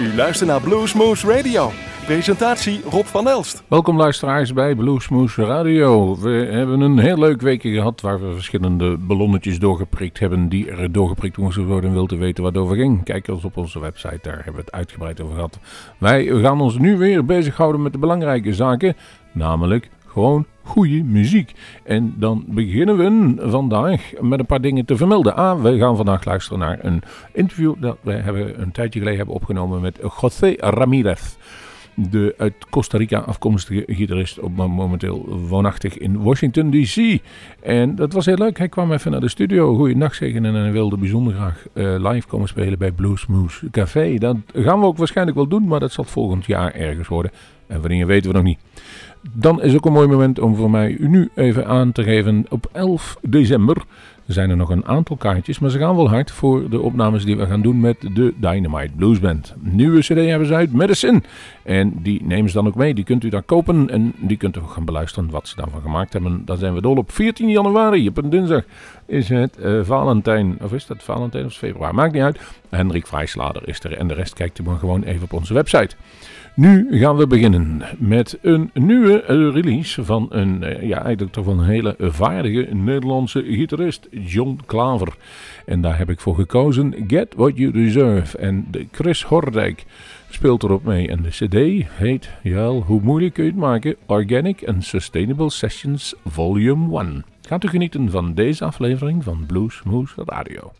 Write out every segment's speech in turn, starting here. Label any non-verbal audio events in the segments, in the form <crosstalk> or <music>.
U luistert naar Bluesmoose Radio. Presentatie Rob van Elst. Welkom luisteraars bij Bluesmoose Radio. We hebben een heel leuk weekje gehad waar we verschillende ballonnetjes doorgeprikt hebben die er doorgeprikt moesten worden en wilt weten wat het over ging. Kijk eens op onze website, daar hebben we het uitgebreid over gehad. Wij gaan ons nu weer bezighouden met de belangrijke zaken, namelijk gewoon goede muziek. En dan beginnen we vandaag met een paar dingen te vermelden. Ah, we gaan vandaag luisteren naar een interview dat we hebben een tijdje geleden hebben opgenomen met José Ramirez. De uit Costa Rica afkomstige gitarist, op momenteel woonachtig in Washington DC. En dat was heel leuk. Hij kwam even naar de studio. Goeiedag zeggen. En hij wilde bijzonder graag uh, live komen spelen bij Bluesmoose Café. Dat gaan we ook waarschijnlijk wel doen, maar dat zal volgend jaar ergens worden. En wanneer weten we nog niet. Dan is ook een mooi moment om voor mij nu even aan te geven. Op 11 december zijn er nog een aantal kaartjes, maar ze gaan wel hard voor de opnames die we gaan doen met de Dynamite Blues Band. Nieuwe CD hebben ze uit, Medicine. En die nemen ze dan ook mee. Die kunt u daar kopen en die kunt u gaan beluisteren wat ze daarvan gemaakt hebben. Dan zijn we dol op 14 januari, op een dinsdag, is het uh, Valentijn. Of is dat Valentijn of februari? Maakt niet uit. Hendrik Vrijslader is er en de rest kijkt u maar gewoon even op onze website. Nu gaan we beginnen met een nieuwe release van een, eh, ja, eigenlijk toch een hele vaardige Nederlandse gitarist, John Klaver. En daar heb ik voor gekozen Get What You Deserve. En de Chris Hordijk speelt erop mee. En de CD heet, ja, hoe moeilijk kun je het maken? Organic and Sustainable Sessions Volume 1. Gaat u genieten van deze aflevering van Blues Moose Radio.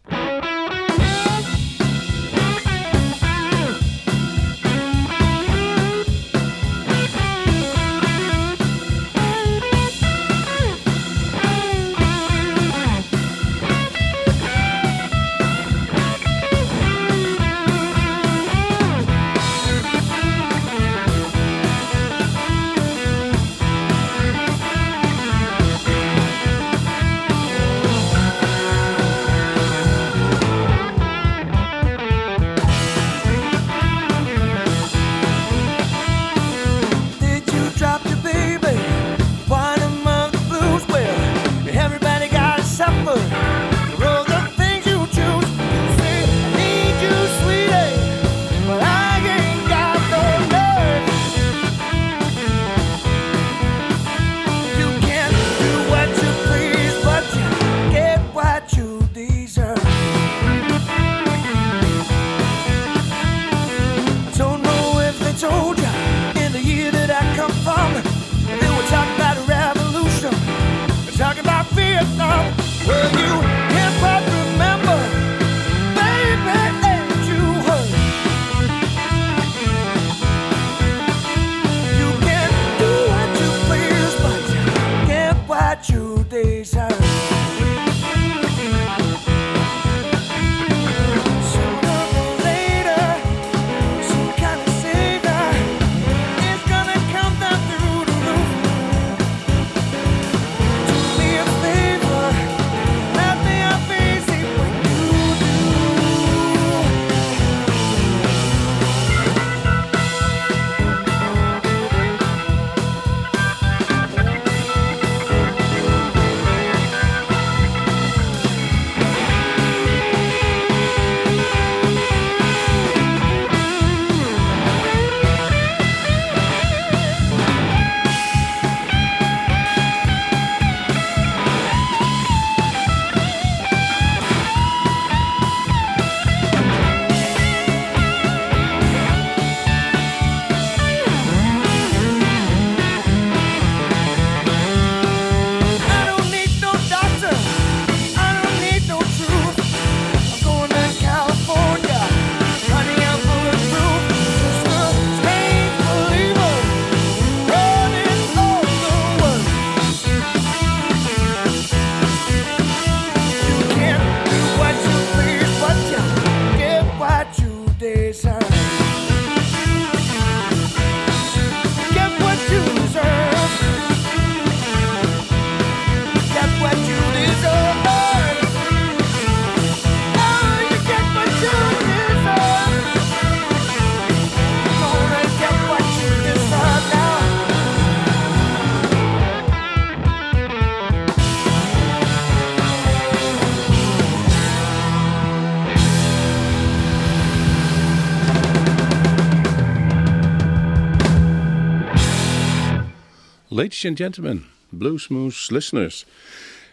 Ladies and gentlemen, Blues Moose listeners,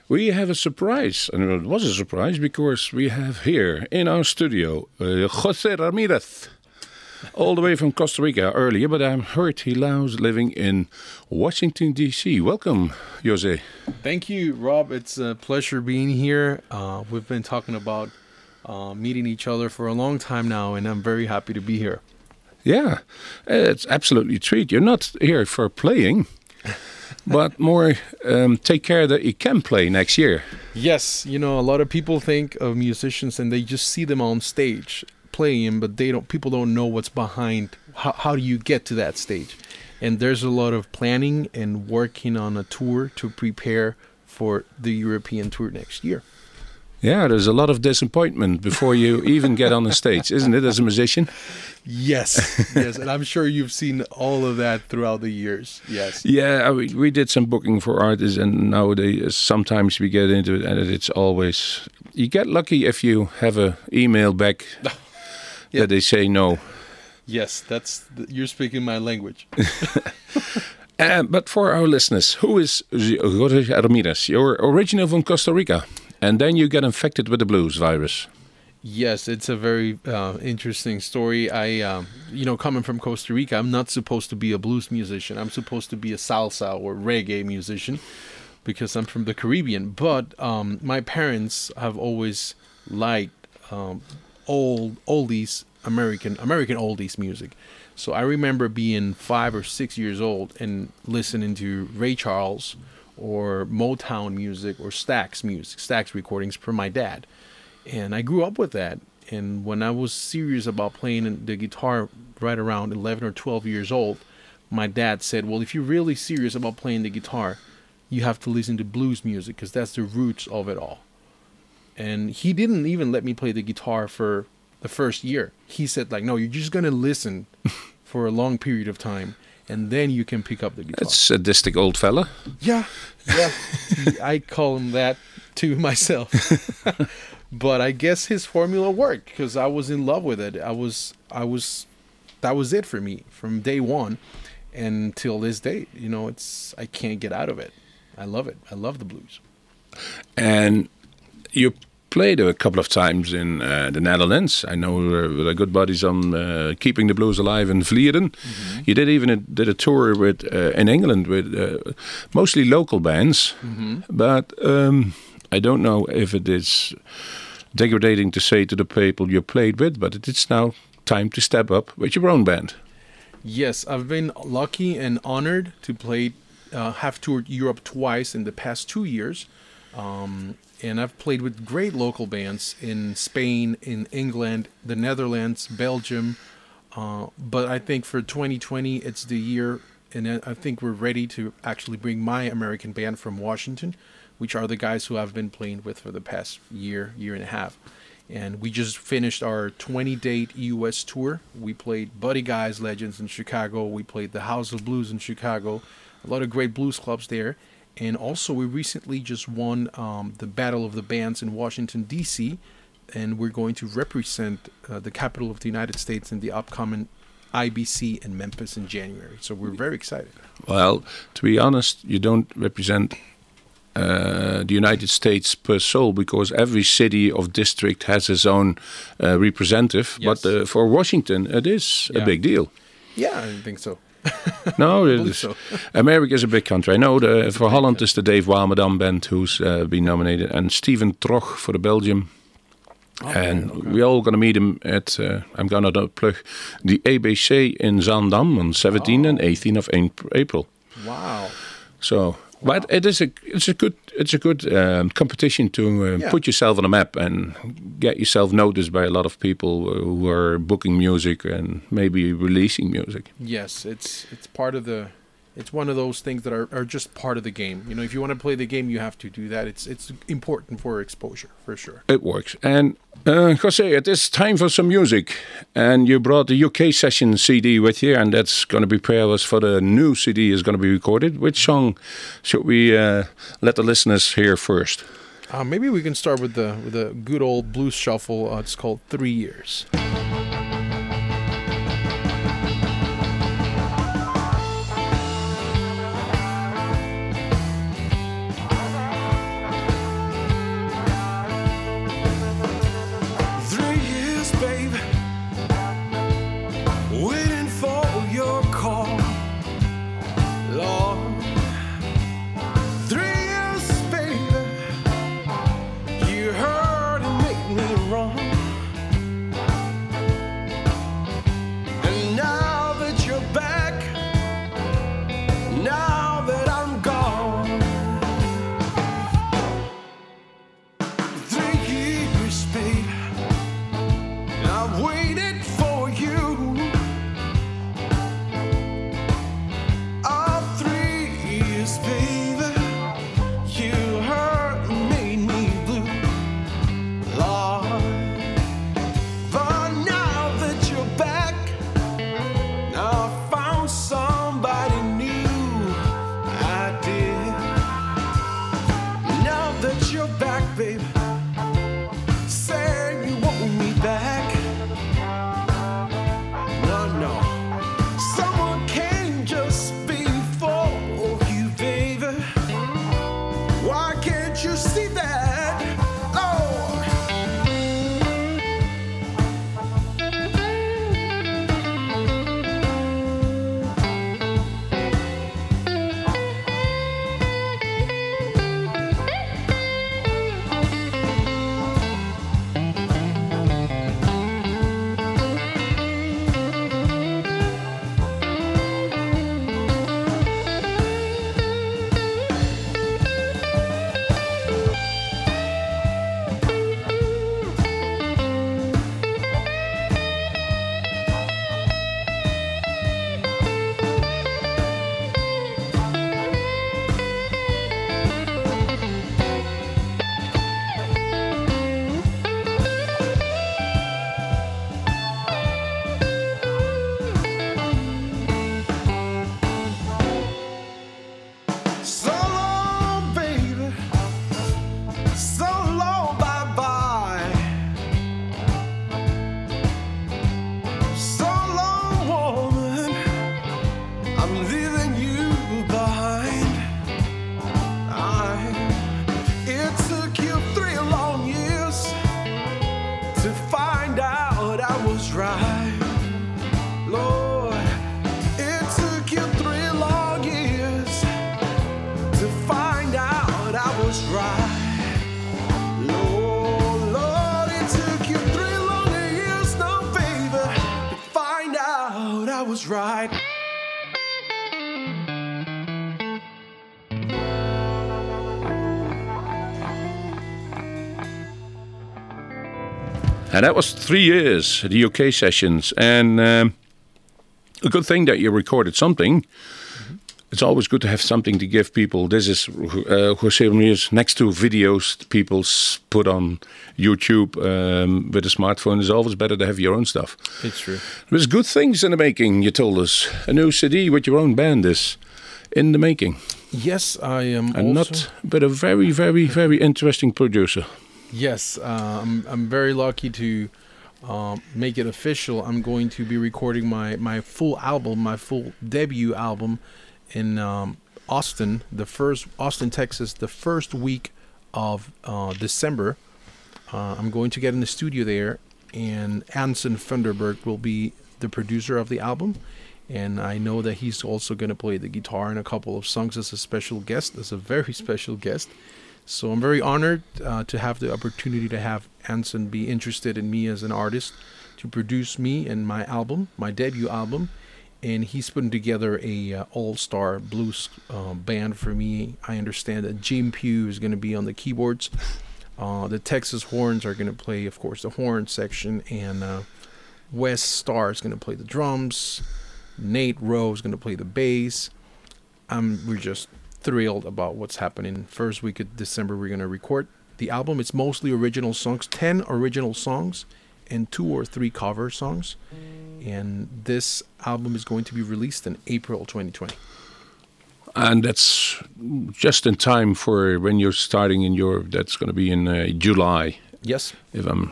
we have a surprise, and it was a surprise because we have here in our studio uh, Jose Ramirez, all the way from Costa Rica earlier, but I'm heard he loves living in Washington D.C. Welcome, Jose. Thank you, Rob. It's a pleasure being here. Uh, we've been talking about uh, meeting each other for a long time now, and I'm very happy to be here. Yeah, it's absolutely a treat. You're not here for playing, but more um, take care that you can play next year. Yes, you know, a lot of people think of musicians and they just see them on stage playing, but they don't. People don't know what's behind. How, how do you get to that stage? And there's a lot of planning and working on a tour to prepare for the European tour next year. Yeah, there's a lot of disappointment before you even get on the stage, isn't it, as a musician? Yes, yes, and I'm sure you've seen all of that throughout the years. Yes. Yeah, we, we did some booking for artists, and nowadays sometimes we get into it, and it's always you get lucky if you have a email back <laughs> Yeah. that they say no. Yes, that's the, you're speaking my language. <laughs> Uh, but for our listeners, who is Jose Ramirez? You're original from Costa Rica, and then you get infected with the blues virus. Yes, it's a very uh, interesting story. I, um, you know, coming from Costa Rica, I'm not supposed to be a blues musician. I'm supposed to be a salsa or reggae musician because I'm from the Caribbean. But um, my parents have always liked um, old oldies, American American oldies music. So I remember being five or six years old and listening to Ray Charles or Motown music or Stax music, Stax recordings from my dad and I grew up with that. And when I was serious about playing the guitar right around 11 or 12 years old, my dad said, Well, if you're really serious about playing the guitar, you have to listen to blues music because that's the roots of it all. And he didn't even let me play the guitar for the first year. He said, like, no, you're just gonna listen <laughs> for a long period of time, and then you can pick up the guitar. That's sadistic old fella. Yeah, yeah. I call him that to myself. <laughs> but I guess his formula worked because I was in love with it. I was, I was, that was it for me from day one, and till this day. You know, it's I can't get out of it. I love it. I love the blues. And you played a couple of times in uh, the Netherlands. I know uh, our good buddies on uh, Keeping the Blues Alive in Vlieren. You did even a, did a tour with uh, in England with uh, mostly local bands. But um, I don't know if it is degrading to say to the people you played with, but it is now time to step up with your own band. Yes, I've been lucky and honored to play, uh, have toured Europe twice in the past two years. Um, and I've played with great local bands in Spain, in England, the Netherlands, Belgium. Uh, but I think for 2020, it's the year, and I think we're ready to actually bring my American band from Washington, which are the guys who I've been playing with for the past year, year and a half. And we just finished our 20 date US tour. We played Buddy Guys Legends in Chicago. We played the House of Blues in Chicago. A lot of great blues clubs there. And also, we recently just won um, the Battle of the Bands in Washington, D.C. And we're going to represent uh, the capital of the United States in the upcoming IBC in Memphis in January. So we're very excited. Well, to be honest, you don't represent uh, the United States per soul because every city of district has its own uh, representative. Yes. But uh, for Washington, it is a big deal. Yeah, I think so. <laughs> No, is-. America is a big country. I know the, for Holland is the Dave Warmerdam band who's uh, been nominated, and Steven Troch for the Belgium. and we all gonna meet him at. Uh, I'm gonna do- plug the ABC in Zaandam on 17 and 18 of Ap- April. Wow. So, but it is a it's a good it's a good um, competition to uh, Yeah. put yourself on a map and get yourself noticed by a lot of people who are booking music and maybe releasing music. Yes, it's it's part of the it's one of those things that are, are just part of the game. You know, if you want to play the game, you have to do that. It's it's important for exposure for sure. It works. And uh, Jose, it is time for some music. And you brought the UK session CD with you, and that's going to prepare us for the new CD is going to be recorded. Which song should we uh, let the listeners hear first? Uh, maybe we can start with the with a good old blues shuffle. Uh, it's called Three Years. And that was three years, the UK sessions. And um, a good thing that you recorded something. It's always good to have something to give people. This is uh, Jose Ramirez next to videos people put on YouTube um, with a smartphone. It's always better to have your own stuff. It's true. There's good things in the making, you told us. A new CD with your own band is in the making. Yes, I am. And also, not, but a very, very, very interesting producer. Yes, uh, I'm. I'm very lucky to um, make it official. I'm going to be recording my my full album, my full debut album, in um, Austin, the first Austin, Texas, the first week of uh, December. Uh, I'm going to get in the studio there, and Anson Funderburgh will be the producer of the album. And I know that he's also going to play the guitar in a couple of songs as a special guest, as a very <laughs> special guest. So I'm very honored uh, to have the opportunity to have Anson be interested in me as an artist to produce me and my album, my debut album. And he's putting together a uh, all-star blues uh, band for me. I understand that Jim Pugh is going to be on the keyboards. Uh, the Texas Horns are going to play, of course, the horn section, and uh, Wes Starr is going to play the drums. Nate Rowe is going to play the bass. Um, we're just thrilled about what's happening. First week of December, we're going to record the album. It's mostly original songs, 10 original songs, and two or three cover songs. And this album is going to be released in April 2020. And that's just in time for when you're starting in Europe. That's going to be in uh, July, Yes, if I'm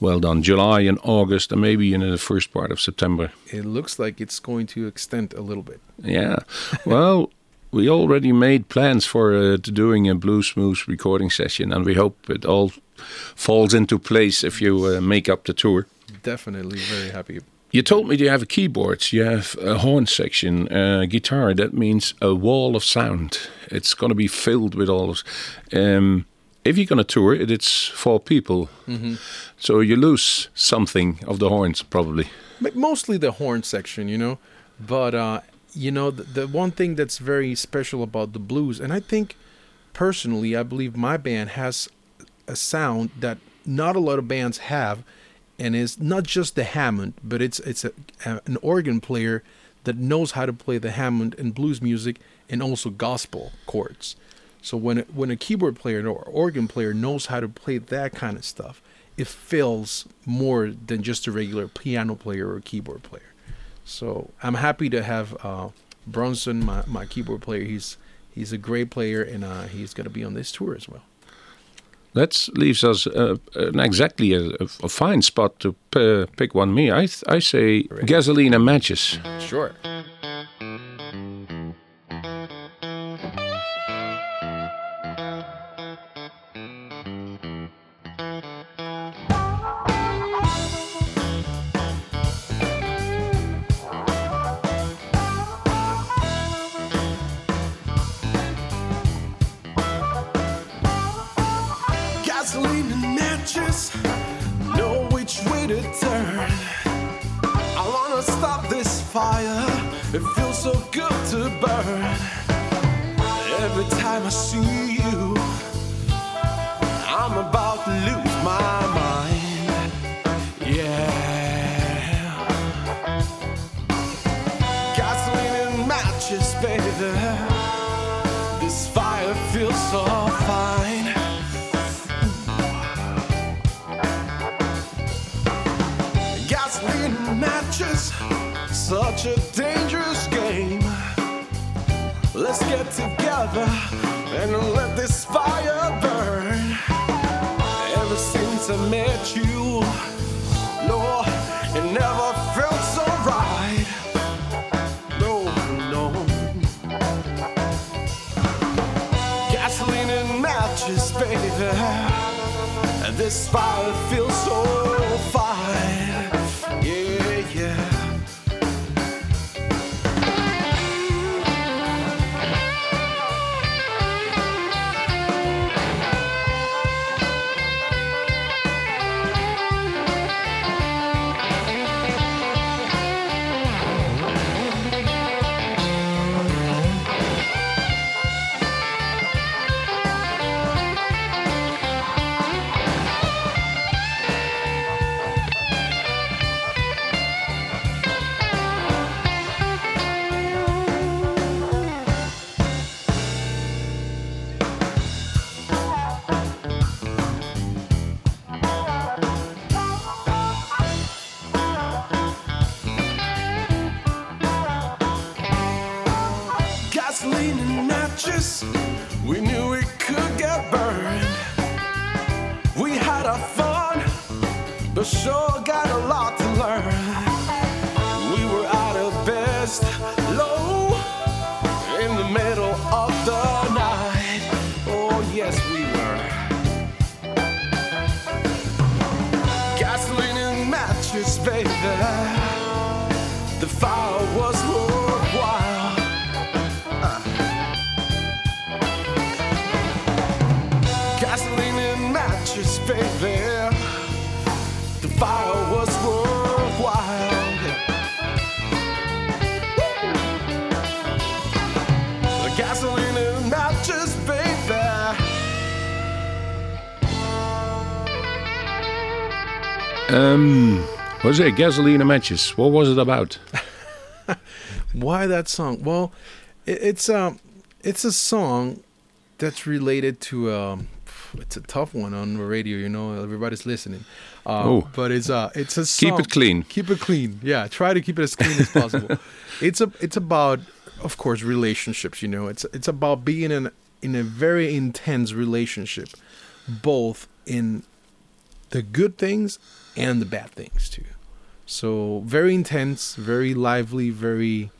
well done. July and August, and maybe in the first part of September. it looks like it's going to extend a little bit. Yeah. Well, we already made plans for uh, to doing a Bluesmoose recording session, and we hope it all falls into place if you uh, make up the tour. Definitely very happy. You told me you have a keyboards, you have a horn section, uh, guitar. That means a wall of sound. It's going to be filled with all of. Um, if you're going to tour it, it's for people. So you lose something of the horns, probably. But mostly the horn section, you know. But uh, you know, the, the one thing that's very special about the blues, and I think personally, I believe my band has a sound that not a lot of bands have, and is not just the Hammond, but it's it's a, a, an organ player that knows how to play the Hammond and blues music and also gospel chords. So when a, when a keyboard player or organ player knows how to play that kind of stuff, it fills more than just a regular piano player or keyboard player. So I'm happy to have uh, Bronson, my, my keyboard player. He's he's a great player, and uh, he's going to be on this tour as well. That leaves us uh, an exactly a, a fine spot to p- pick one. Me, I th- I say gasoline and matches. Sure. It feels so good to burn. Every time I see you, I'm about to lose my mind. Yeah. Gasoline and matches, baby. This fire feels so fine. gasoline and matches. Such a dangerous together and let this fire burn. Ever since I met you, no, it never felt so right. No, no. Gasoline and matches, baby. This fire feels The fire was worthwhile. Gasoline and matches, baby. The fire was worthwhile. The gasoline and matches, baby. Um, Jose, gasoline and matches. What was it about? <laughs> Why that song? Well, it, it's um, it's a song that's related to um, it's a tough one on the radio. You know, everybody's listening. Uh, Oh. but it's uh, it's a song. Keep it clean. Keep it clean. Yeah, try to keep it as clean as possible. <laughs> it's a it's about, of course, relationships. You know, it's it's about being in in a very intense relationship, both in the good things and the bad things too. So very intense, very lively, very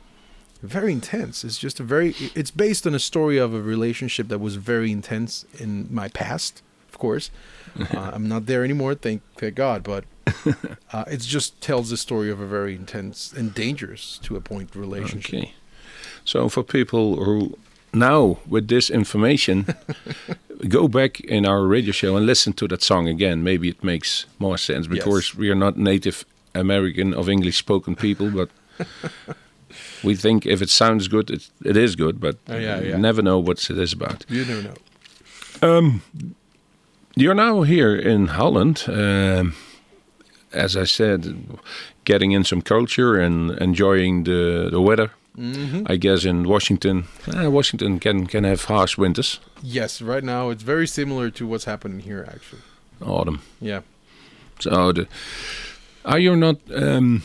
very intense. It's just a very it's based on a story of a relationship that was very intense in my past, of course. <laughs> Uh, I'm not there anymore, thank thank God, but <laughs> uh, it just tells the story of a very intense and dangerous to a point relationship. Okay. So for people who now with this information <laughs> go back in our radio show and listen to that song again. Maybe it makes more sense because we are not native American of English spoken people, but <laughs> we think if it sounds good, it, it is good, but Oh, yeah, you yeah. never know what it is about. You never know. Um, you're now here in Holland. Um, as I said, getting in some culture and enjoying the, the weather. Mm-hmm. I guess in Washington, eh, Washington can can have harsh winters, Yes, right now it's very similar to what's happening here, actually. autumn. Yeah. So, the, are you not um,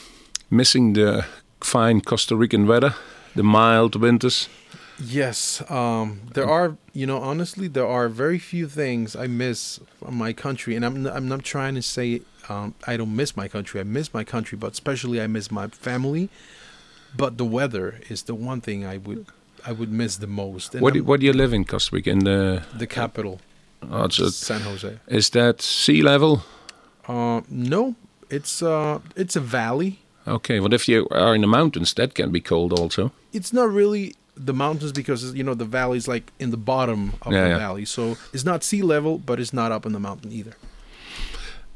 missing the fine Costa Rican weather, the mild winters? Yes, um, there are. You know, honestly, there are very few things I miss from my country, and I'm I'm not trying to say um, I don't miss my country. I miss my country, but especially I miss my family. But the weather is the one thing I would I would miss the most. And What do, what do you live in Costa Rica? In the the capital, oh, San Jose. is that sea level? Uh, no, it's uh, it's a valley. Okay, well if you are in the mountains, that can be cold also. It's not really the mountains because you know the valley's like in the bottom of Yeah, the yeah. valley, so it's not sea level, but it's not up in the mountain either.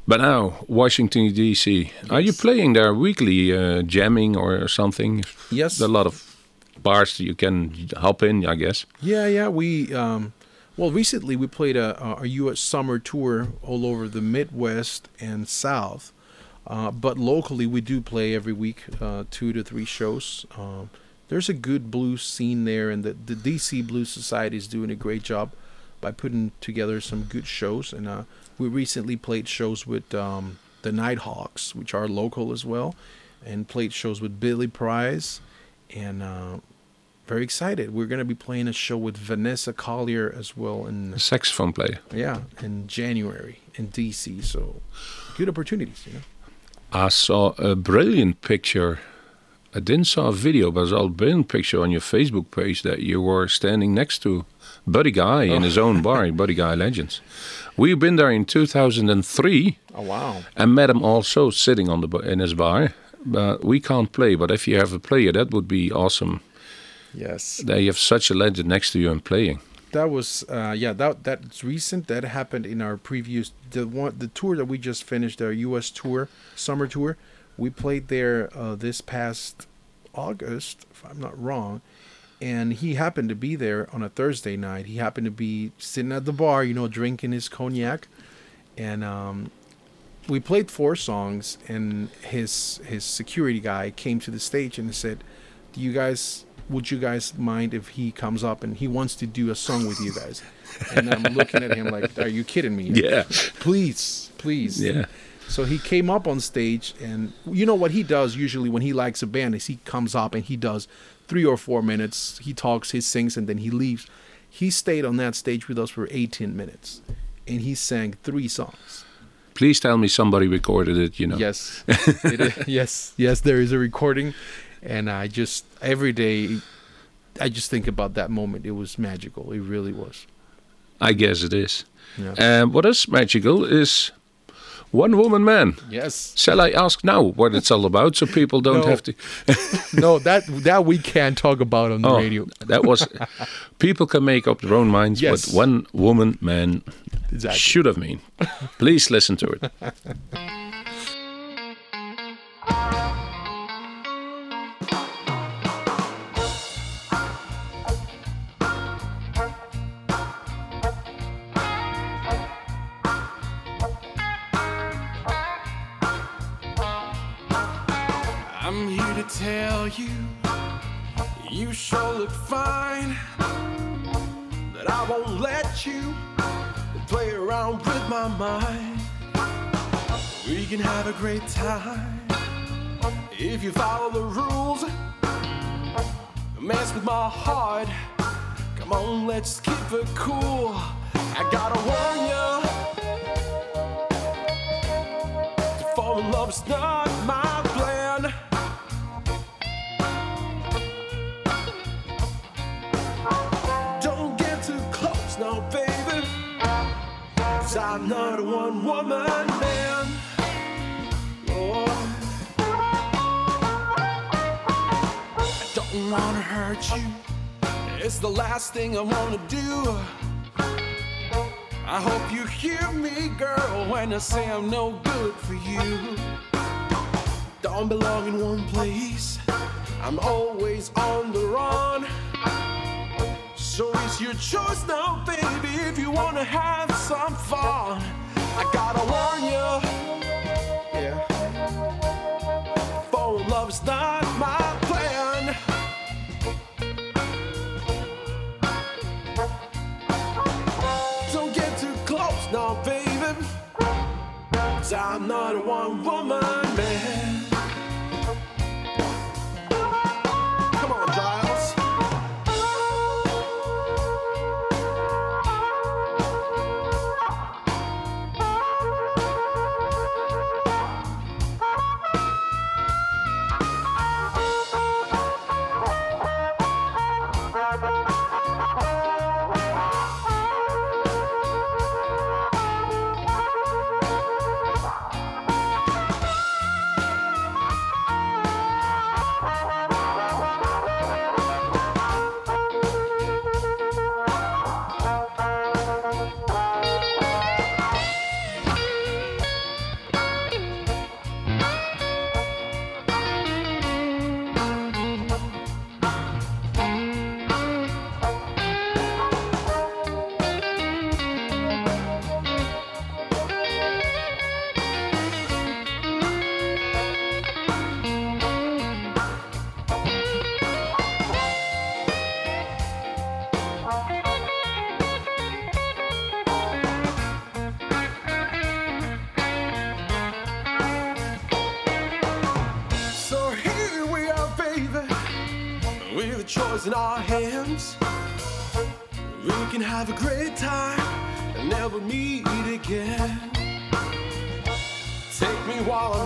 But now Washington D.C. Are you playing there weekly, uh, jamming or something? Yes. There are a lot of bars that you can hop in, I guess. Yeah, yeah. We um, well, recently we played a, a U.S. summer tour all over the Midwest and South, uh, but locally we do play every week, uh, two to three shows. Um, there's a good blues scene there, and the the DC Blues Society is doing a great job by putting together some good shows. And uh, we recently played shows with um, the Nighthawks, which are local as well, and played shows with Billy Price, and. Uh, very excited. We're going to be playing a show with Vanessa Collier as well in A saxophone player. yeah in January in DC. So good opportunities, you know. I saw a brilliant picture. I didn't saw a video, but I saw a brilliant picture on your Facebook page that you were standing next to Buddy Guy in his own bar, Buddy Guy Legends. We've been there in 2003 Oh wow! and met him also sitting on the in his bar. But we can't play. But if you have a player, that would be awesome. Yes, That you have such a legend next to you and playing. that was uh, yeah that that's recent. That happened in our previous the one the tour that we just finished our U.S. tour summer tour. We played there uh, this past August, if I'm not wrong. And he happened to be there on a Thursday night. He happened to be sitting at the bar, you know, drinking his cognac, and um, we played four songs. And his his security guy came to the stage and said, "Do you guys? Would you guys mind if he comes up and he wants to do a song with you guys?" And I'm looking at him like, "Are you kidding me? <laughs> Yeah. please, please." Yeah. So he came up on stage, and you know what he does usually when he likes a band is he comes up and he does three or four minutes. He talks, he sings, and then he leaves. He stayed on that stage with us for 18 minutes, and he sang three songs. Please tell me somebody recorded it. You know. Yes, it <laughs> yes, yes. There is a recording, and I just every day, I just think about that moment. It was magical. It really was. I guess it is. Yeah. Um, what is magical is one woman man. yes. Shall I ask now what it's all about so people don't No. have to? <laughs> No, that that we can't talk about on the Oh, radio. that was. people can make up their own minds Yes. what one woman man Exactly. should have mean. Please listen to it. <laughs> I'm here to tell you, you sure look fine. But I won't let you play around with my mind. We can have a great time if you follow the rules. Mess with my heart. Come on, let's keep it cool. I gotta warn you. To fall in love is not I'm not a one woman man. Lord. I don't wanna hurt you. It's the last thing I wanna do. I hope you hear me, girl, when I say I'm no good for you. Don't belong in one place. I'm always on the run. So it's your choice now, baby, if you wanna have some fun. I gotta warn you. Yeah. Phone love is not my plan. Don't get too close now, baby. Cause I'm not one woman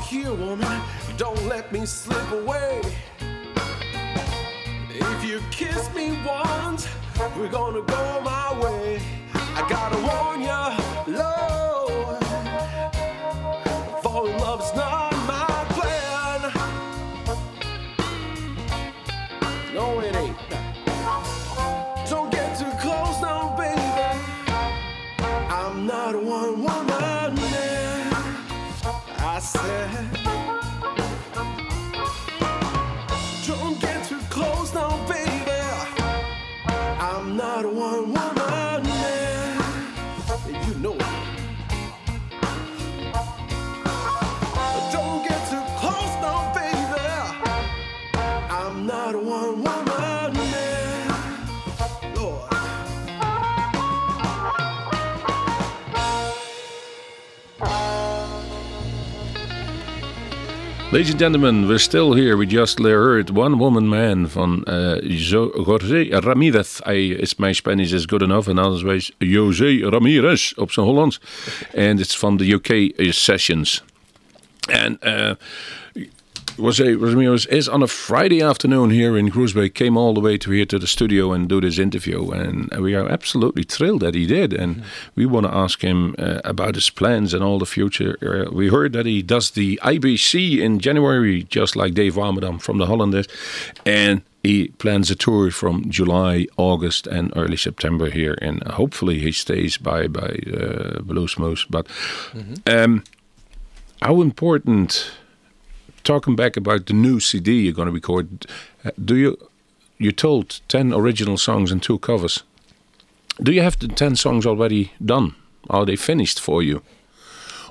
here, woman. Don't let me slip away. If you kiss me once, we're gonna go my way. Ladies and gentlemen, we're still here. We just heard One Woman Man van uh, Jo- José Ramirez. Hij is my Spanish is good enough. En anders wees José Ramirez op zijn Hollands. And it's from the UK sessions. And uh, José Ramirez is on a Friday afternoon here in Groesbeek. Came all the way to here to the studio and do this interview. And we are absolutely thrilled that he did. And we want to ask him uh, about his plans and all the future. Uh, we heard that he does the IBC in January, just like Dave Warmerdam from the Hollanders. And he plans a tour from July, August, and early September here. And hopefully he stays by by uh, Blues Moose. But um, how important? Talking back about the new CD you're going to record, uh, do you? You told ten original songs and two covers. Do you have the ten songs already done? Are they finished for you,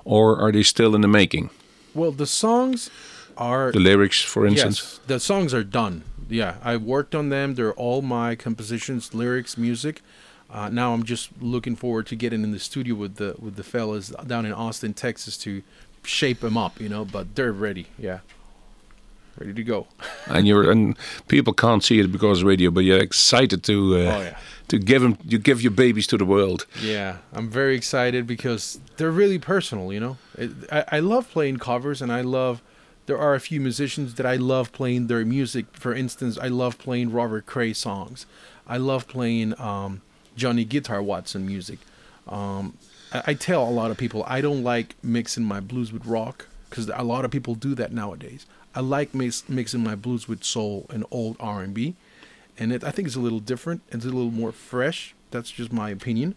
or are they still in the making? Well, the songs are The lyrics, for instance. Yes, the songs are done. Yeah, I worked on them. They're all my compositions, lyrics, music. Uh, now I'm just looking forward to getting in the studio with the with the fellas down in Austin, Texas, to shape them up. You know, but they're ready. Yeah, ready to go. <laughs> and you're and people can't see it because of radio, but you're excited to uh, Oh, yeah. to give them you give your babies to the world. Yeah, I'm very excited because they're really personal. You know, it, I, I love playing covers, and I love. There are a few musicians that I love playing their music. For instance, I love playing Robert Cray songs. I love playing um, Johnny Guitar Watson music. Um, I, I tell a lot of people I don't like mixing my blues with rock because a lot of people do that nowadays. I like mix, mixing my blues with soul and old R&B, and I think it's a little different. It's a little more fresh. That's just my opinion.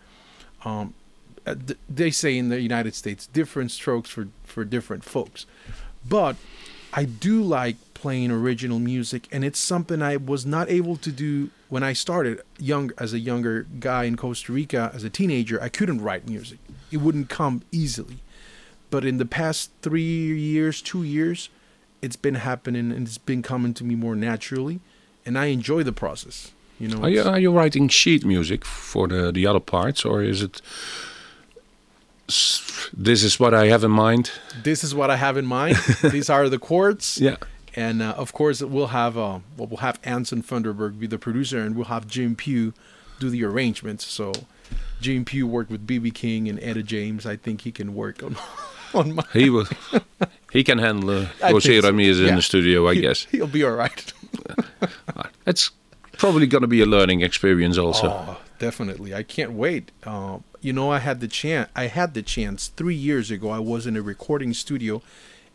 Um, uh, they say in the United States, different strokes for for different folks, but I do like playing original music, and it's something I was not able to do when I started young as a younger guy in Costa Rica as a teenager. I couldn't write music; it wouldn't come easily. But in the past three years, two years, it's been happening, and it's been coming to me more naturally, and I enjoy the process. You know, Are you are you writing sheet music for the the other parts, or is it? This is what I have in mind. this is what I have in mind. <laughs> These are the chords. Yeah. And uh, of course, we'll have uh, well, we'll have Anson Funderburgh be the producer, and we'll have Jim Pugh do the arrangements. So Jim Pugh worked with BB King and Etta James. I think he can work on <laughs> on my. He will. <laughs> he can handle uh, Jose so, Ramirez in yeah. the studio, I he- guess. he'll be all right. It's probably going to be a learning experience also. Oh, definitely. I can't wait. Uh, you know, I had the chance. I had the chance three years ago. I was in a recording studio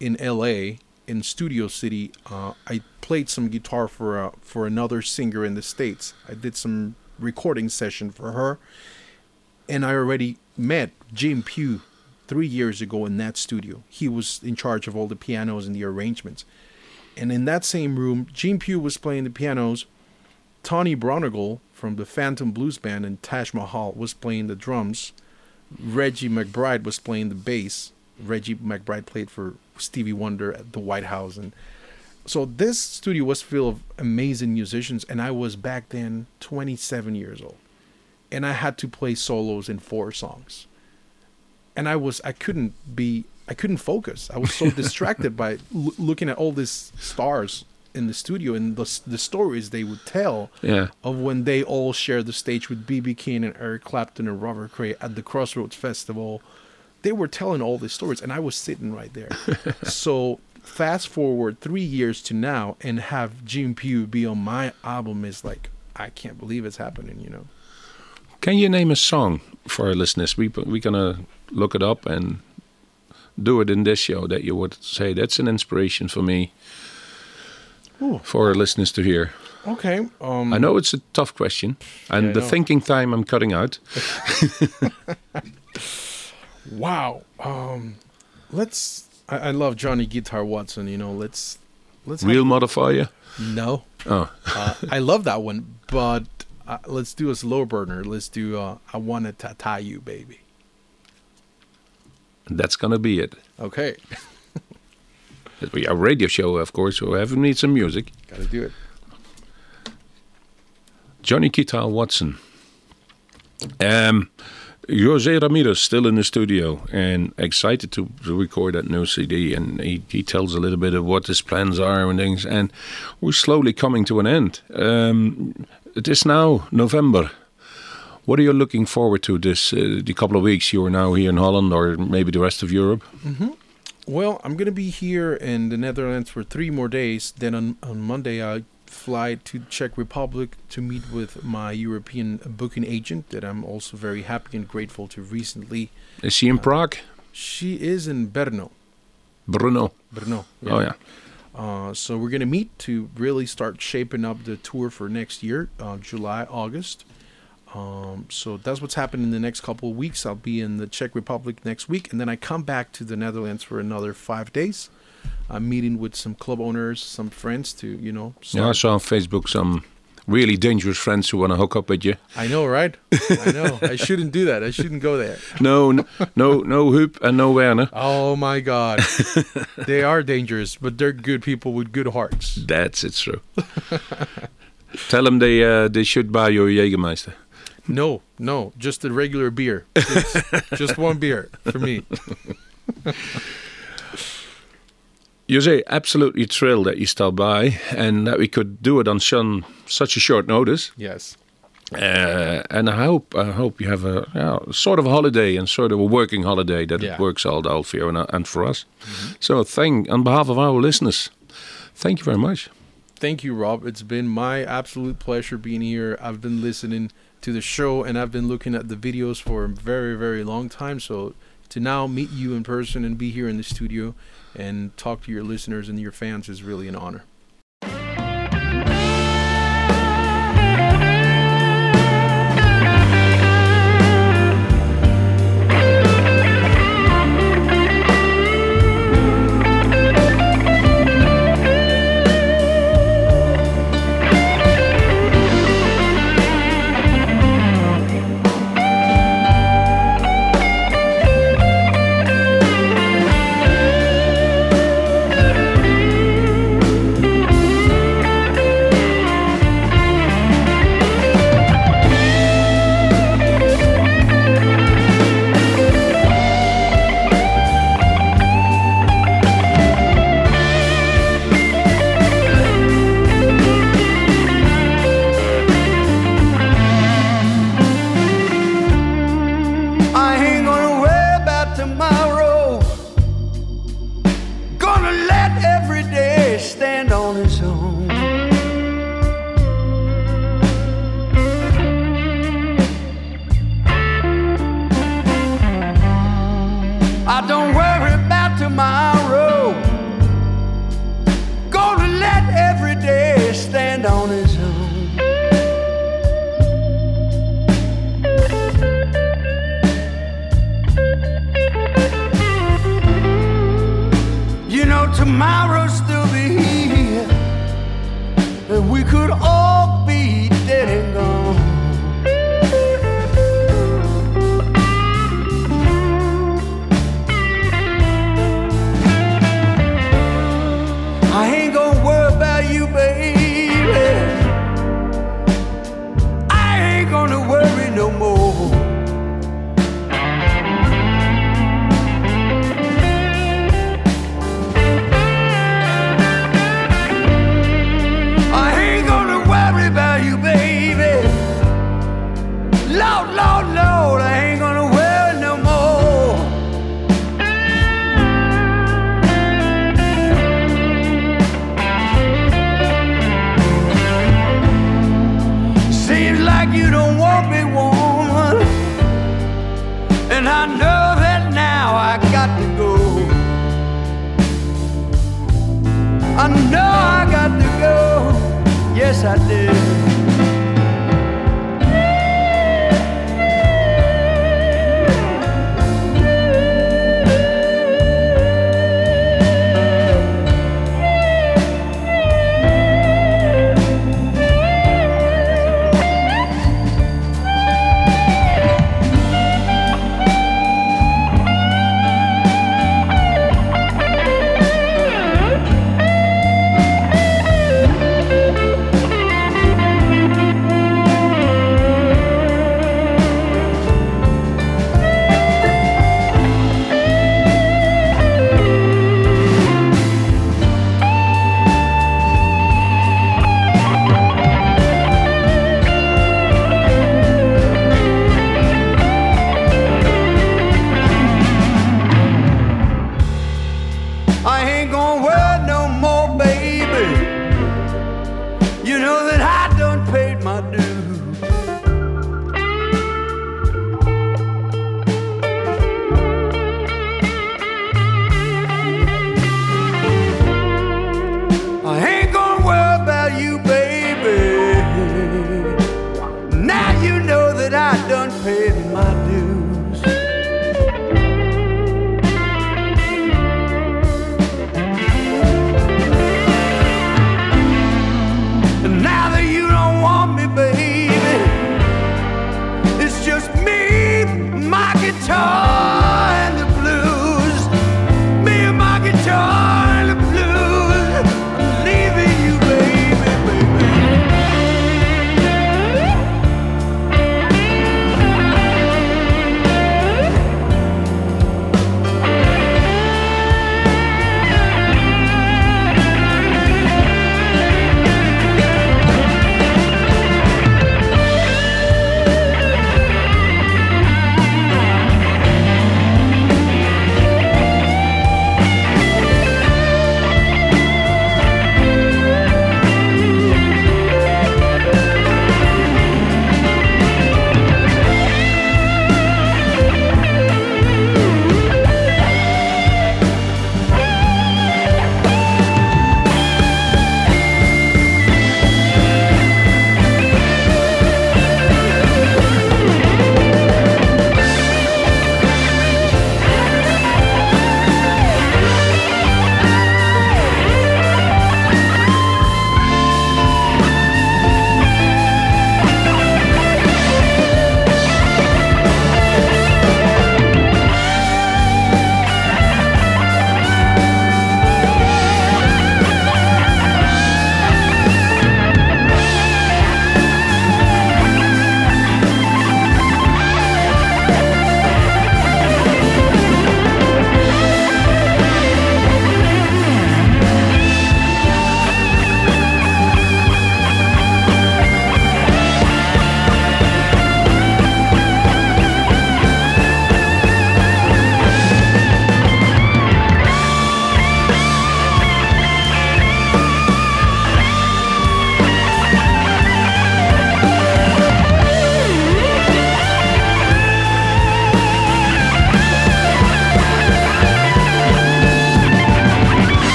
in L.A. in Studio City. Uh, I played some guitar for uh, for another singer in the states. I did some recording session for her, and I already met Jim Pugh three years ago in that studio. He was in charge of all the pianos and the arrangements. And in that same room, Jim Pugh was playing the pianos. Tony Braunagel from the Phantom Blues Band and Taj Mahal was playing the drums. Reggie McBride was playing the bass. Reggie McBride played for Stevie Wonder at the White House, and so this studio was full of amazing musicians. And I was back then 27 years old, and I had to play solos in four songs. And I was I couldn't be I couldn't focus. I was so <laughs> distracted by l- looking at all these stars in the studio and the the stories they would tell Yeah. of when they all shared the stage with BB King and Eric Clapton and Robert Cray at the Crossroads Festival. They were telling all these stories, and I was sitting right there. <laughs> so fast forward three years to now, and have Jim Pugh be on my album is like I can't believe it's happening. You know. Can you name a song for our listeners? We we're gonna look it up and do it in this show that you would say that's an inspiration for me Ooh. for our listeners to hear. Okay. Um, I know it's a tough question, and Yeah, the thinking time I'm cutting out. <laughs> Wow. Um, let's. I, I love Johnny Guitar Watson. You know. Let's. Let's. have- Real Mother for Ya. no. Oh, Uh, I love that one, but uh, let's do a slow burner. Let's do. Uh, I wanna tie you, baby. that's gonna be it. Okay. <laughs> A radio show, of course, so we have need some music. Gotta do it. Johnny Guitar Watson. Um, Jose Ramirez still in the studio and excited to, record that new CD. And he, he tells a little bit of what his plans are and things. And we're slowly coming to an end. Um, it is now November. What are you looking forward to this uh, the couple of weeks you are now here in Holland or maybe the rest of Europe? Well, I'm gonna be here in the Netherlands for three more days. Then on on Monday I fly to Czech Republic to meet with my European booking agent that I'm also very happy and grateful to recently. Is she in Prague? She is in Brno. Brno. Brno. Oh, yeah. Uh, so we're gonna meet to really start shaping up the tour for next year, uh, July, August. Um, so that's what's happening in the next couple of weeks. I'll be in the Czech Republic next week, and then I come back to the Netherlands for another five days. I'm meeting with some club owners, some friends to you know. Yeah, I saw on Facebook some really dangerous friends who want to hook up with you. I know, right? I know. I shouldn't do that. I shouldn't go there. <laughs> No, n- no, no Huub and no Werner. Oh my God, <laughs> they are dangerous, but they're good people with good hearts. That's it's <laughs> true. Tell them they uh, they should buy your Jägermeister. No, no, just a regular beer. <laughs> just one beer for me. <laughs> Jose, absolutely thrilled that you stopped by and that we could do it on shun, such a short notice. Yes. Uh, and I hope I hope you have a sort of a holiday and sort of a working holiday that Yeah. it works all out for you and, and for us. So, thank on behalf of our listeners, thank you very much. Thank you, Rob. It's been my absolute pleasure being here. I've been listening to the show and I've been looking at the videos for a very, very long time. So to now meet you in person and be here in the studio and talk to your listeners and your fans is really an honor. I know I got to go. Yes, I did.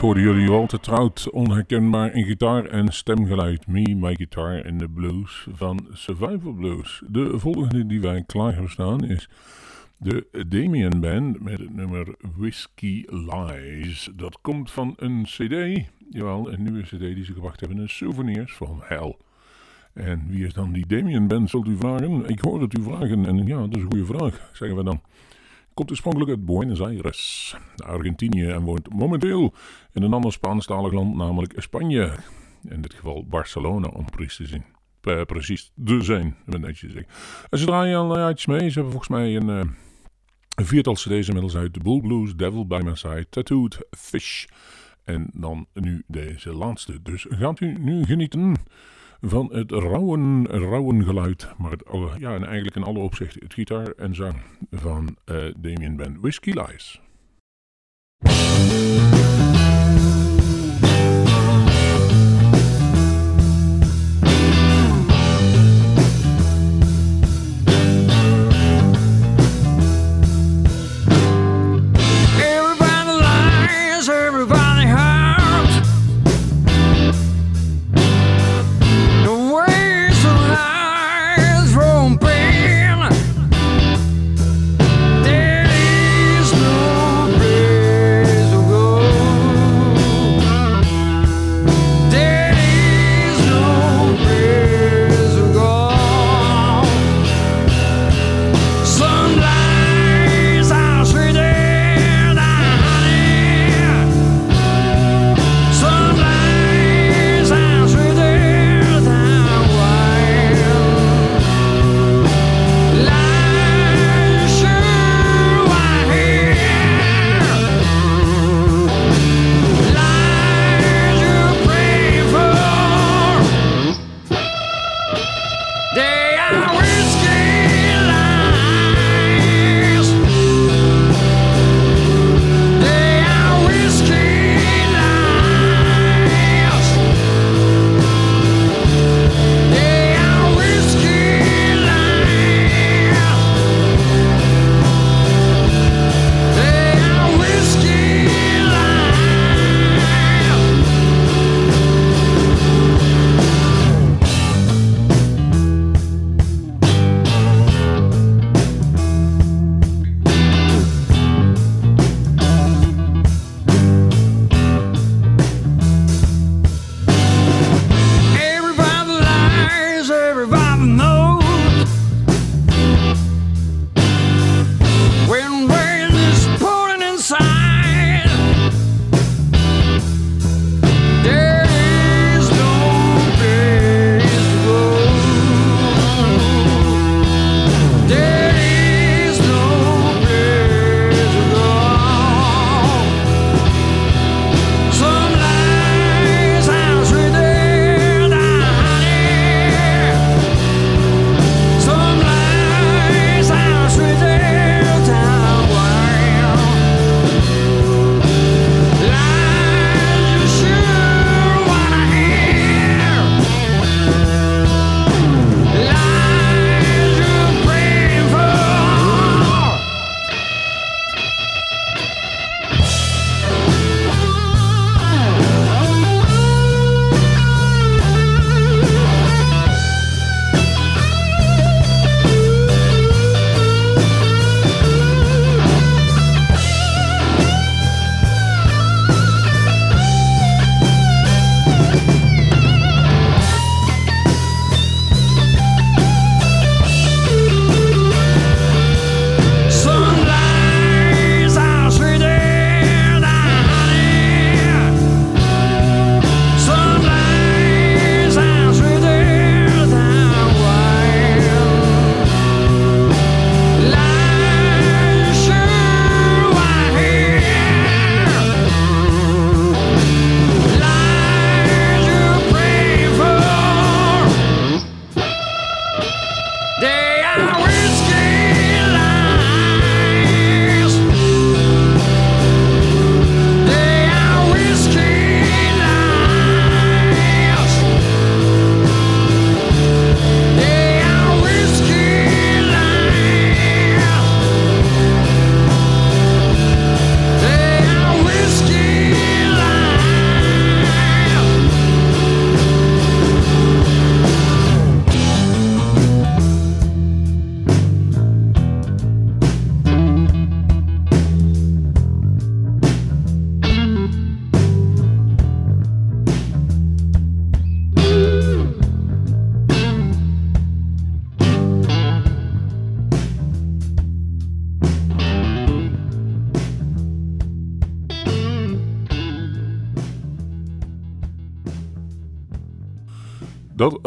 Hoorden jullie Walter Trout onherkenbaar in gitaar en stemgeluid. Me, My Guitar in the Blues van Survival Blues. De volgende die wij klaar hebben staan is de Damien Band met het nummer Whiskey Lies. Dat komt van een cd, jawel, een nieuwe cd die ze gebracht hebben, een Souvenirs van Hell. En wie is dan die Damien Band, zult u vragen? Ik hoor het u vragen en ja, dat is een goede vraag, zeggen we dan komt oorspronkelijk uit Buenos Aires, Argentinië en woont momenteel in een ander Spaanstalig land, namelijk Spanje. In dit geval Barcelona, om precies te zien. Uh, precies te zijn, ben netjes zeggen. En ze draaien al jaartjes mee. Ze hebben volgens mij een, uh, een viertal cd's inmiddels uit. The Bull Blues, Devil By My Side, Tattooed Fish. En dan nu deze laatste. Dus gaat u nu genieten van het rauwen, rauwen geluid. Maar het, ja, en eigenlijk in alle opzichten het gitaar en zang van uh, Damien Ben Whiskey Lies.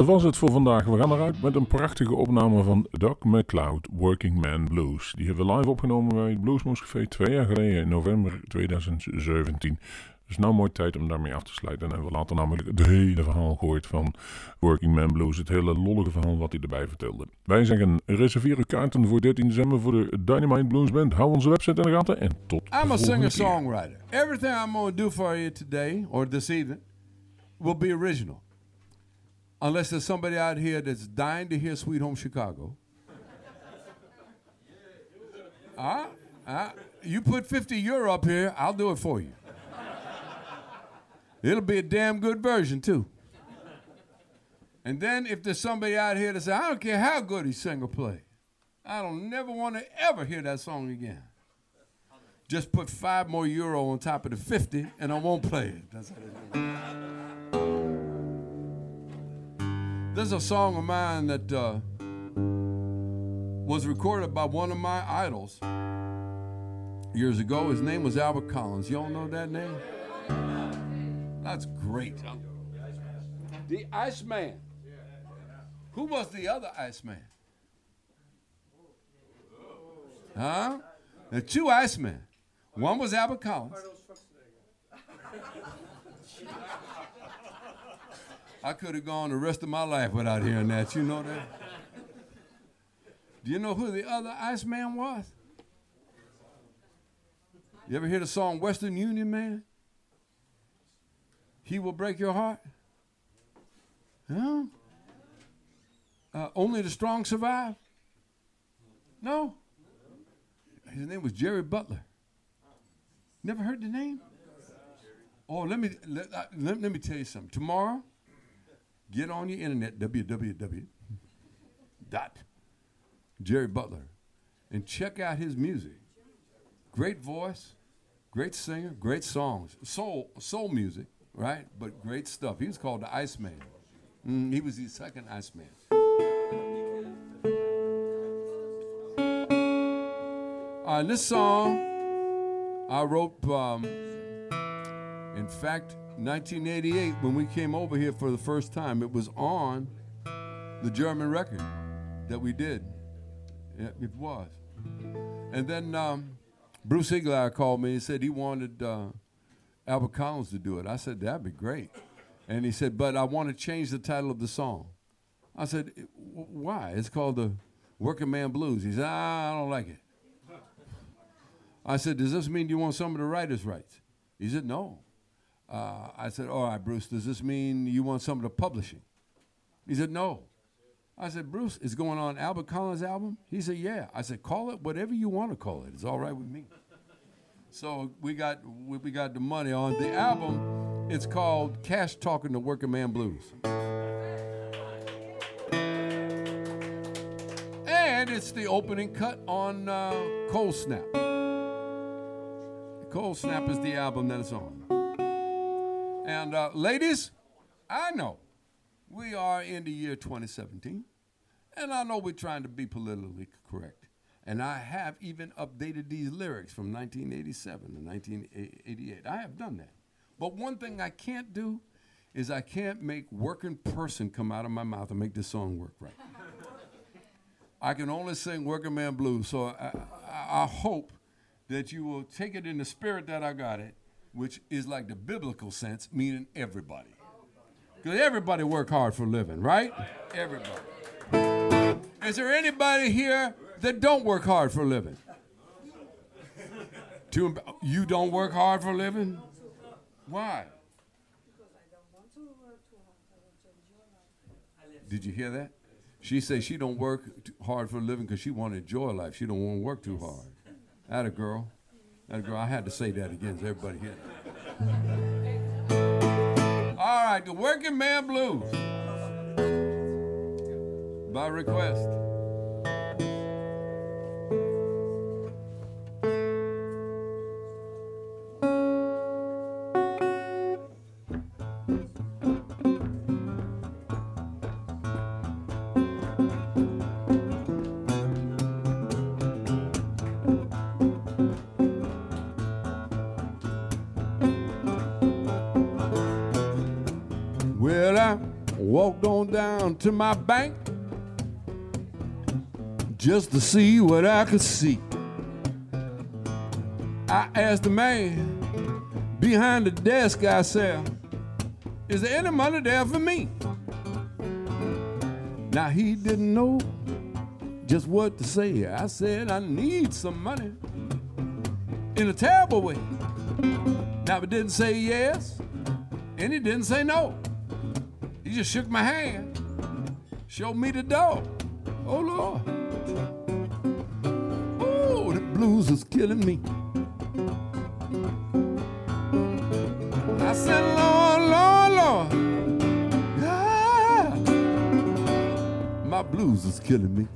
Dat was het voor vandaag. We gaan eruit met een prachtige opname van Doug McCloud, Working Man Blues. Die hebben we live opgenomen bij het Bluesmoes Café twee jaar geleden, in november 2017. Dus nou mooi tijd om daarmee af te sluiten. En we laten namelijk het hele verhaal gehoord van Working Man Blues. Het hele lollige verhaal wat hij erbij vertelde. Wij zeggen reserveer uw kaarten voor 13 december voor de Dynamite Blues Band. Hou onze website in de gaten en tot I'm a volgende keer. singer-songwriter. Everything I'm going to do for you today or this evening will be original. Unless there's somebody out here that's dying to hear Sweet Home Chicago. Ah, ah, you put 50 euro up here, I'll do it for you. It'll be a damn good version, too. And then if there's somebody out here that says, I don't care how good he sing or play, I don't never want to ever hear that song again. Just put five more euro on top of the 50 and I won't play it. That's how it. There's a song of mine that uh, was recorded by one of my idols years ago. His name was Albert Collins. Y'all know that name? That's great. The Iceman. Who was the other Iceman? Huh? The two Icemen. One was Albert Collins. I could have gone the rest of my life without hearing that. You know that? Do you know who the other Iceman was? You ever hear the song Western Union Man? He will break your heart? Huh? Uh, only the strong survive? No. His name was Jerry Butler. Never heard the name? Oh, let me let, let, let me tell you something. Tomorrow, get on your internet, www. dot Jerry Butler, and check out his music. Great voice, great singer, great songs, soul soul music, right? But great stuff. He was called the Iceman. Mm, he was the second Iceman. All right, this song I wrote, um, in fact, 1988 when we came over here for the first time. It was on the German record that we did. It was. And then um, Bruce Iglauer called me and said he wanted uh, Albert Collins to do it. I said, that'd be great. And he said, but I want to change the title of the song. I said, why? It's called the Working Man Blues. He said, ah, I don't like it. I said, does this mean you want some of the writer's rights? He said, no. Uh, I said, all right, Bruce, does this mean you want some of the publishing? He said, no. I said, Bruce, is going on Albert Collins' album? He said, yeah. I said, call it whatever you want to call it. It's all right with me. So we got we, got the money on the album. It's called Cash Talking the Working Man Blues. And it's the opening cut on uh, Cold Snap. Cold Snap is the album that it's on. And uh, ladies, I know we are in the year 2017, and I know we're trying to be politically correct. And I have even updated these lyrics from 1987 to 1988. I have done that. But one thing I can't do is I can't make working person come out of my mouth and make this song work right. <laughs> I can only sing working man blues. So I, I, I hope that you will take it in the spirit that I got it, which is like the biblical sense, meaning everybody. Because everybody work hard for a living, right? Everybody. Is there anybody here that don't work hard for a living? Emb- you don't work hard for a living? Why? Because I don't want too hard. I want to enjoy life. Did you hear that? She says she don't work hard for a living because she want to enjoy life. She don't want to work too hard. That a girl. I had to say that again so everybody that. All right, the Working Man Blues. By request. On down to my bank just to see what I could see. I asked the man behind the desk, I said, Is there any money there for me? Now he didn't know just what to say. I said, I need some money in a terrible way. Now he didn't say yes, and he didn't say no. He just shook my hand, showed me the door. Oh Lord. Oh, the blues is killing me. I said, Lord, Lord, Lord. Yeah. My blues is killing me.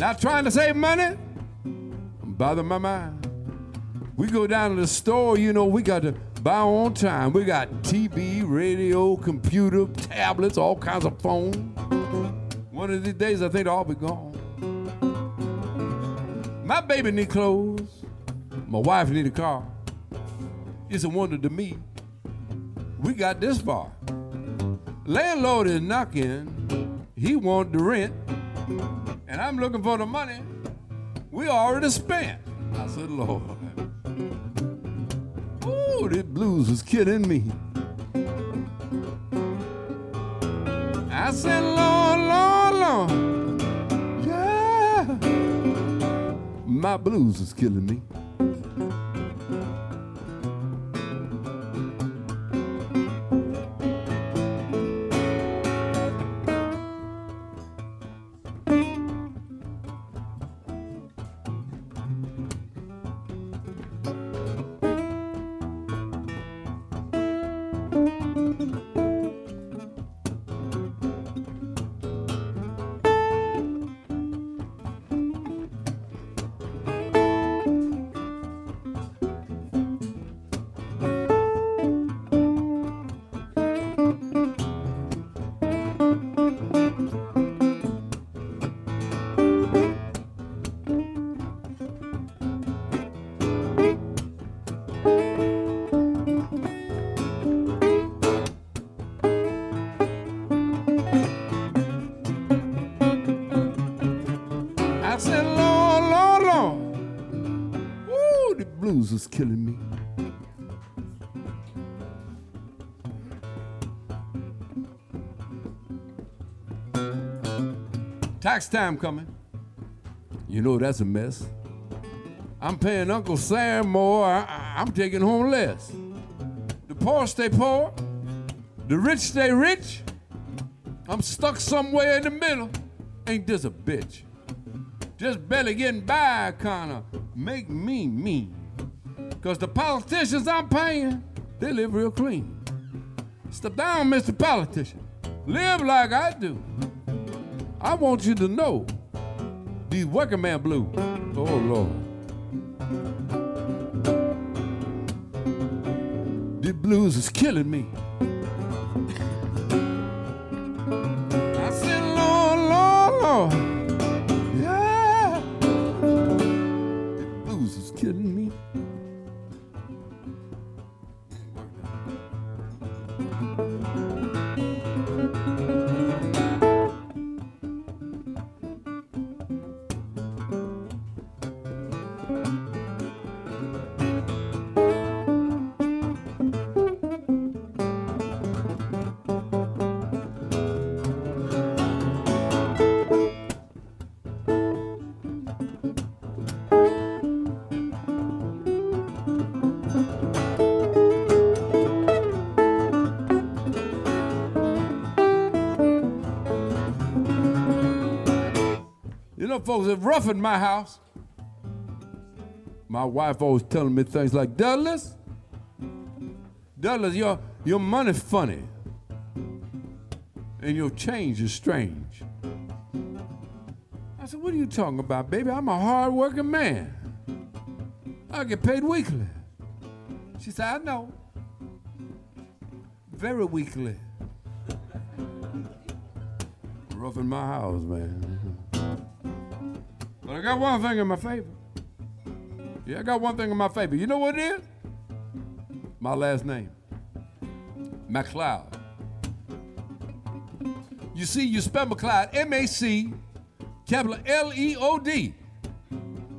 Not trying to save money, bother my mind. We go down to the store, you know, we got to buy on time. We got TV, radio, computer, tablets, all kinds of phones. One of these days, I think they'll all be gone. My baby need clothes. My wife need a car. It's a wonder to me. We got this far. Landlord is knocking. He want the rent. And I'm looking for the money we already spent. I said, Lord. Ooh, this blues is killing me. I said, Lord, Lord, Lord. Yeah. My blues is killing me. Is killing me. Tax time coming. You know that's a mess. I'm paying Uncle Sam more. I, am taking home less. The poor stay poor. The rich stay rich. I'm stuck somewhere in the middle. Ain't this a bitch? Just barely getting by kinda make me mean. Cause the politicians I'm paying, they live real clean. Step down, Mr. Politician. Live like I do. I want you to know these working man blues. Oh Lord. These blues is killing me. I said, Lord, Lord, Lord. Folks, have rough in my house, my wife always telling me things like, Douglas, Douglas, your, your money funny. And your change is strange. I said, what are you talking about, baby? I'm a hard-working man. I get paid weekly. She said, I know. Very weekly. <laughs> Rough in my house, man. But I got one thing in my favor. Yeah, I got one thing in my favor. You know what it is? My last name. MacLeod. You see, you spell MacLeod, M-A-C, capital L-E-O-D.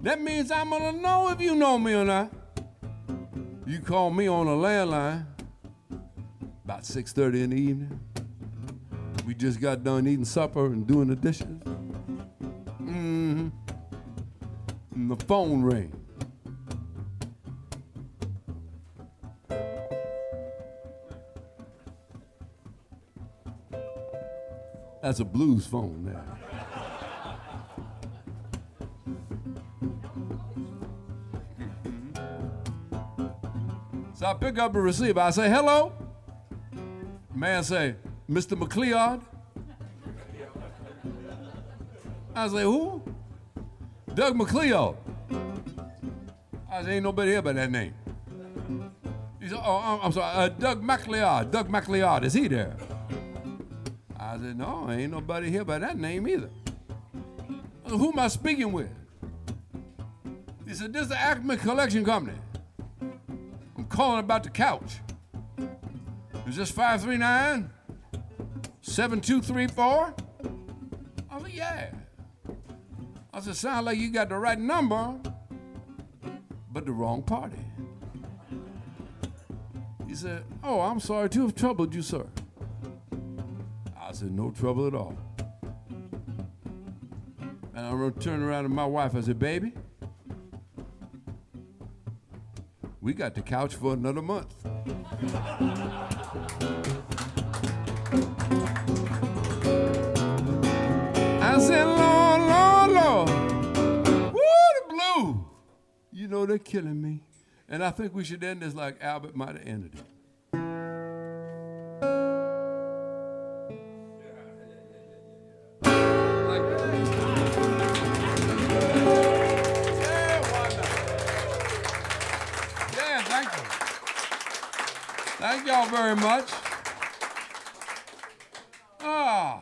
That means I'm gonna know if you know me or not. You call me on a landline about 6.30 in the evening. We just got done eating supper and doing the dishes. Mm-hmm. And the phone rang. That's a blues phone now. So I pick up the receiver. I say, hello. Man say, Mr. McLeod. I say, who? Doug McLeod. I say, ain't nobody here by that name. He said, oh, I'm, sorry, uh, Doug McLeod. Doug McLeod, is he there? I said, no, ain't nobody here by that name either. Said, who am I speaking with? He said, this is the Acme Collection Company. I'm calling about the couch. Is this 539? 7234? I said, yeah. I said, sound like you got the right number, but the wrong party. He said, oh, I'm sorry to have troubled you, sir. I said, no trouble at all. And I turned around to my wife. I said, baby, we got the couch for another month. <laughs> Said, Lord, Lord, Lord. Woo, the blue. You know, they're killing me. And I think we should end this like Albert might have ended it. Thank y'all very much. Ah.